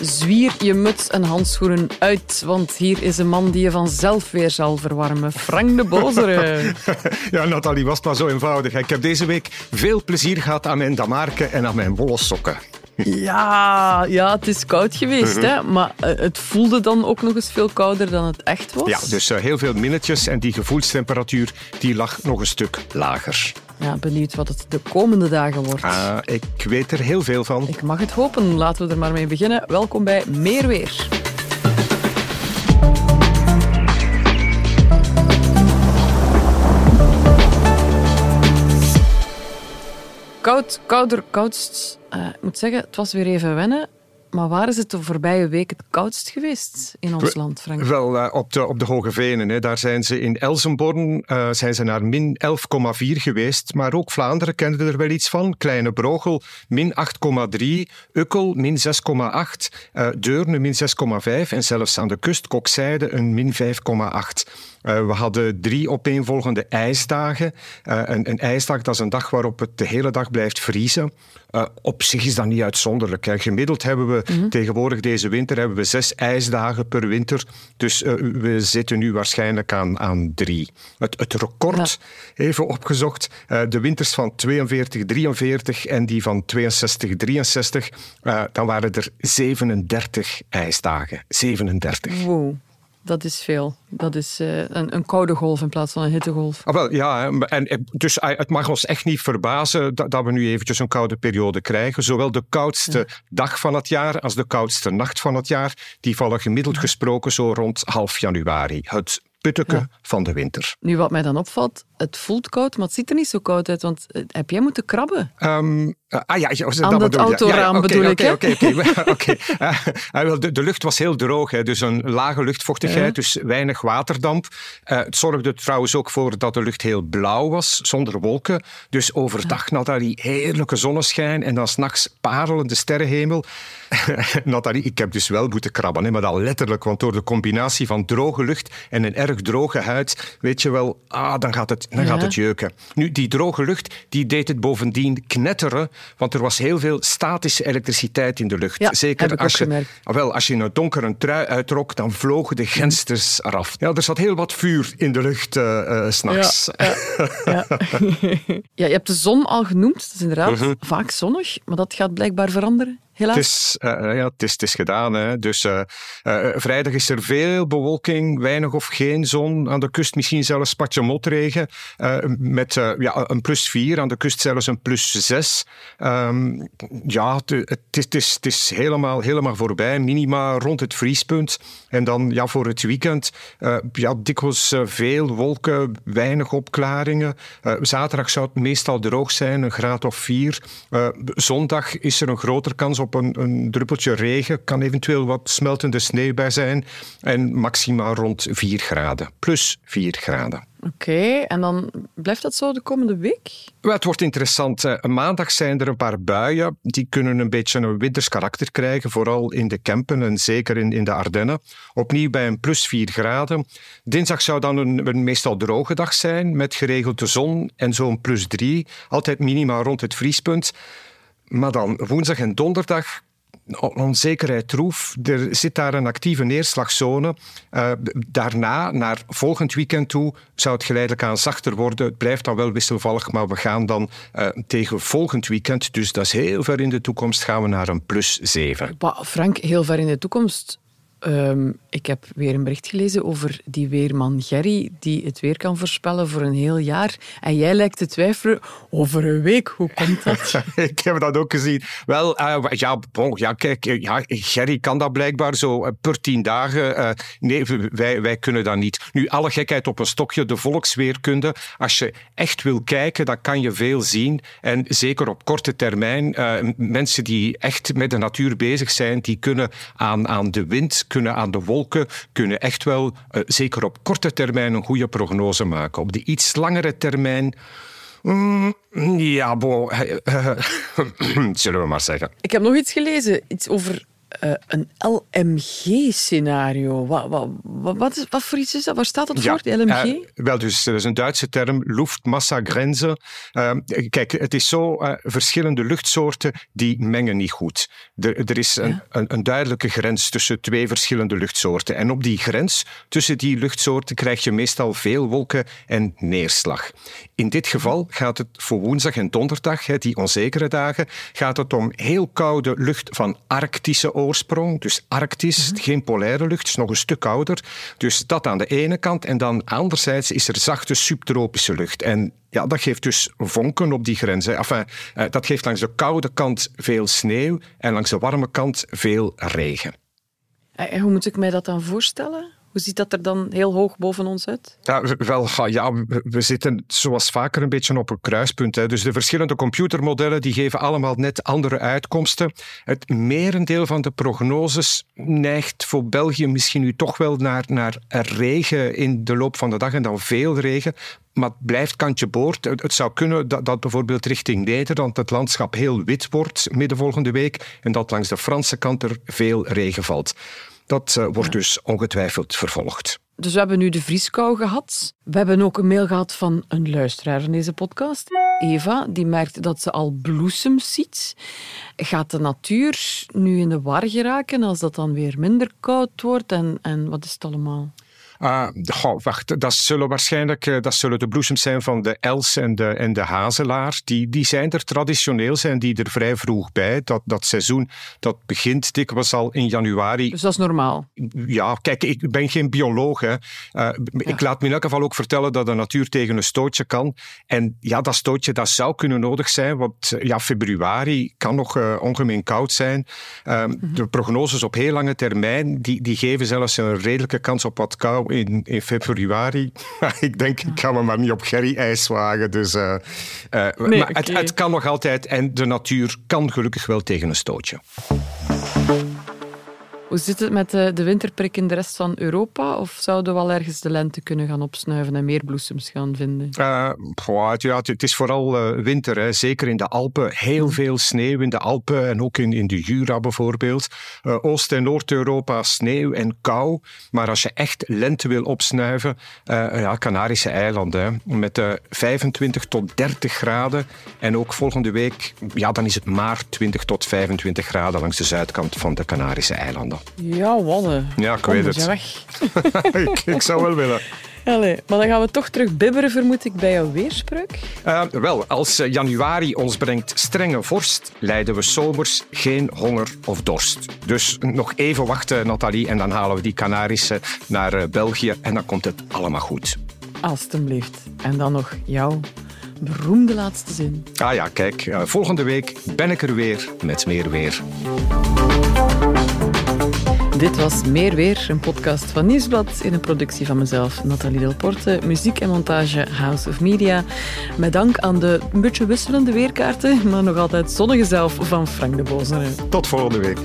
Zwier je muts en handschoenen uit, want hier is een man die je vanzelf weer zal verwarmen. Frank de Bozere. ja, Nathalie, was maar zo eenvoudig. Ik heb deze week veel plezier gehad aan mijn damarken en aan mijn wollen sokken. Ja, ja, het is koud geweest, mhm. hè? maar eh, het voelde dan ook nog eens veel kouder dan het echt was. Ja, dus uh, heel veel minnetjes en die gevoelstemperatuur die lag nog een stuk lager. Ja, benieuwd wat het de komende dagen wordt. Ah, ik weet er heel veel van. Ik mag het hopen. Laten we er maar mee beginnen. Welkom bij Meer Weer. Koud, kouder, koudst. Uh, ik moet zeggen, het was weer even wennen. Maar waar is het de voorbije week het koudst geweest in ons land, Frank? Wel, uh, op, de, op de Hoge Venen. Hè. Daar zijn ze in Elsenborn uh, zijn ze naar min 11,4 geweest. Maar ook Vlaanderen kende er wel iets van. Kleine Brogel, min 8,3. Ukkel, min 6,8. Uh, Deurne, min 6,5. En zelfs aan de kust, Kokzijde, een min 5,8. Uh, we hadden drie opeenvolgende ijsdagen. Uh, een, een, ijsdag dat is een dag waarop het de hele dag blijft vriezen. Uh, op zich is dat niet uitzonderlijk. Hè. Gemiddeld hebben we mm -hmm. tegenwoordig deze winter hebben we zes ijsdagen per winter. Dus we zitten nu waarschijnlijk aan, aan drie. Het, het record, ja. even opgezocht, de winters van 42, 43 en die van 62, 63, dan waren er 37 ijsdagen. 37. Wow. Dat is veel. Dat is uh, een, een, koude golf in plaats van een hittegolf. Ah, wel, ja, en, dus eh, het mag ons echt niet verbazen dat, dat we nu eventjes een koude periode krijgen. Zowel de koudste ja. dag van het jaar als de koudste nacht van het jaar, die vallen gemiddeld gesproken zo rond half januari. Het putteke ja. van de winter. Nu, wat mij dan opvalt, het voelt koud, maar het ziet er niet zo koud uit. Want eh, heb jij moeten krabben? Um, ah ja, ja Aan dat, dat autoraam ja, bedoel okay, ik. Oké, oké. De, de lucht was heel droog, hè, dus een lage luchtvochtigheid, dus weinig waterdamp. Uh, het zorgde trouwens ook voor dat de lucht heel blauw was, zonder wolken. Dus overdag. Nathalie, heerlijke zonneschijn en dan s'nachts parelende sterrenhemel. Nathalie, ik heb dus wel moeten krabben, hè, maar dat letterlijk, want door de combinatie van droge lucht en een erg droge huid, weet je wel, ah, dan gaat het dan ja. gaat het jeuken. Nu, die droge lucht die deed het bovendien knetteren, want er was heel veel statische elektriciteit in de lucht. Ja, Zeker als je, ah, wel, als je een donkere trui uittrok, dan vlogen de gensters eraf. Ja, er zat heel wat vuur in de lucht uh, uh, s'nachts. Ja, ja, ja. je hebt de zon al genoemd. Dat is inderdaad uh -huh. vaak zonnig, maar dat gaat blijkbaar veranderen. Het is, uh, ja, het is, gedaan. Hè. Dus uh, vrijdag is er veel bewolking, weinig of geen zon. Aan de kust misschien zelfs spatje motregen. met ja, een plus 4, aan de kust zelfs een plus 6. Um, ja, het, het, is, het, is, het is helemaal, helemaal voorbij. Minima rond het vriespunt. En dan ja, voor het weekend ja, dikwijls veel wolken, weinig opklaringen. zaterdag zou het meestal droog zijn, een graad of 4. zondag is er een grotere kans op op een, een, druppeltje regen. Kan eventueel wat smeltende sneeuw bij zijn. En maximaal rond 4 graden. Plus 4 graden. Oké, okay, en dan blijft dat zo de komende week? Well, het wordt interessant. Maandag zijn er een paar buien. Die kunnen een beetje een winters karakter krijgen, vooral in de Kempen en zeker in, in de Ardennen. Opnieuw bij een plus 4 graden. Dinsdag zou dan een, een meestal droge dag zijn, met geregelde zon en zo'n plus 3. Altijd minimaal rond het vriespunt. Maar dan woensdag en donderdag onzekerheid troef. Er zit daar een actieve neerslagzone. Uh, daarna, naar volgend weekend toe, zou het geleidelijk aan zachter worden. Het blijft dan wel wisselvallig, maar we gaan dan uh, tegen volgend weekend, dus dat is heel ver in de toekomst, gaan we naar een plus 7. Frank, heel ver in de toekomst. Um, ik heb weer een bericht gelezen over die weerman Gerry, die het weer kan voorspellen voor een heel jaar. En jij lijkt te twijfelen over een week. Hoe komt dat? ik heb dat ook gezien. Wel, uh, ja, ja, kijk, ja, Gerry kan dat blijkbaar zo uh, per tien dagen. Nee, wij, wij kunnen dat niet. Nu, alle gekheid op een stokje, de volksweerkunde. Als je echt wil kijken, dan kan je veel zien. En zeker op korte termijn, mensen die echt met de natuur bezig zijn, die kunnen aan, aan de wind kunnen aan de wolken, kunnen echt wel, uh, zeker op korte termijn, een goede prognose maken. Op de iets langere termijn. Mm, ja, bo, zullen we maar zeggen. Ik heb nog iets gelezen, iets over uh, een LMG-scenario. Wat, wat, wat, wat, voor iets is dat? Waar staat dat voor, LMG? Uh, wel, dus dat is een Duitse term, Luftmassagrenze. Uh, kijk, het is zo, verschillende luchtsoorten die mengen niet goed. Er, er is een, een, een, duidelijke grens tussen twee verschillende luchtsoorten. En op die grens tussen die luchtsoorten krijg je meestal veel wolken en neerslag. In dit geval gaat het voor woensdag en donderdag, die onzekere dagen, gaat het om heel koude lucht van Arctische oorsprong, dus Arctisch, mhm. geen polaire lucht, is nog een stuk kouder. Dus dat aan de ene kant. En dan anderzijds is er zachte subtropische lucht. En ja, dat geeft dus vonken op die grens. Enfin, eh, dat geeft langs de koude kant veel sneeuw en langs de warme kant veel regen. En hoe moet ik mij dat dan voorstellen? Hoe ziet dat er dan heel hoog boven ons uit? Wel, ja, we zitten zoals vaker een beetje op een kruispunt. Hè. Dus de verschillende computermodellen die geven allemaal net andere uitkomsten. Het merendeel van de prognoses neigt voor België misschien nu toch wel naar, naar regen in de loop van de dag en dan veel regen. Maar het blijft kantje boord. Het zou kunnen dat, dat, bijvoorbeeld richting Nederland het landschap heel wit wordt midden volgende week en dat langs de Franse kant er veel regen valt. Dat uh, wordt dus ongetwijfeld vervolgd. Dus we hebben nu de vrieskou gehad. We hebben ook een mail gehad van een luisteraar van deze podcast. Eva, die merkt dat ze al bloesems ziet. Gaat de natuur nu in de war geraken als dat dan weer minder koud wordt? En, en wat is het allemaal? Uh, wacht, dat zullen waarschijnlijk eh, dat zullen de bloesems zijn van de els en de, en de hazelaar. Die, die zijn er traditioneel, zijn die er vrij vroeg bij. Dat, dat seizoen dat begint dikwijls al in januari. Dus dat is normaal? Ja, kijk, ik ben geen bioloog. Hè. Uh, Ik laat me in elk geval ook vertellen dat de natuur tegen een stootje kan. En ja, dat stootje dat zou kunnen nodig zijn, want ja, februari kan nog uh, ongemeen koud zijn. Mm -hmm. De prognoses op heel lange termijn, die, die geven zelfs een redelijke kans op wat kou in, in februari. ik denk, ik ga me maar niet op Gerry-ijs wagen. Dus, uh, uh, nee, maar okay. het, het kan nog altijd en de natuur kan gelukkig wel tegen een stootje. Hoe zit het met de, de winterprik in de rest van Europa? Of zouden we wel ergens de lente kunnen gaan opsnuiven en meer bloesems gaan vinden? Uh, ja, het is vooral uh, winter. Hè. Zeker in de Alpen. Heel mm. veel sneeuw in de Alpen en ook in, in de Jura bijvoorbeeld. Uh, Oost- en Noord-Europa sneeuw en kou. Maar als je echt lente wil opsnuiven, ja, Canarische eilanden. Hè. Met 25 tot 30 graden. En ook volgende week, ja, dan is het maar 20 tot 25 graden langs de zuidkant van de Canarische eilanden. Ja, wadden. Ja, ik weet het. weg. ik, ik zou wel willen. Allee, maar dan gaan we toch terug bibberen, vermoed ik, bij jouw weerspreuk. Uh, wel, als eh, januari ons brengt strenge vorst, lijden we zomers geen honger of dorst. Dus nog even wachten, Nathalie, en dan halen we die Canarische naar uh, België en dan komt het allemaal goed. Alsjeblieft. En dan nog jouw beroemde laatste zin. Ah ja, kijk, volgende week ben ik er weer met meer weer. Dit was Meer Weer, een podcast van Nieuwsblad in een productie van mezelf, Nathalie Delporte. Muziek en montage House of Media. Met dank aan de een beetje wisselende weerkaarten, maar nog altijd zonnige zelf van Frank de Bozere. Tot volgende week.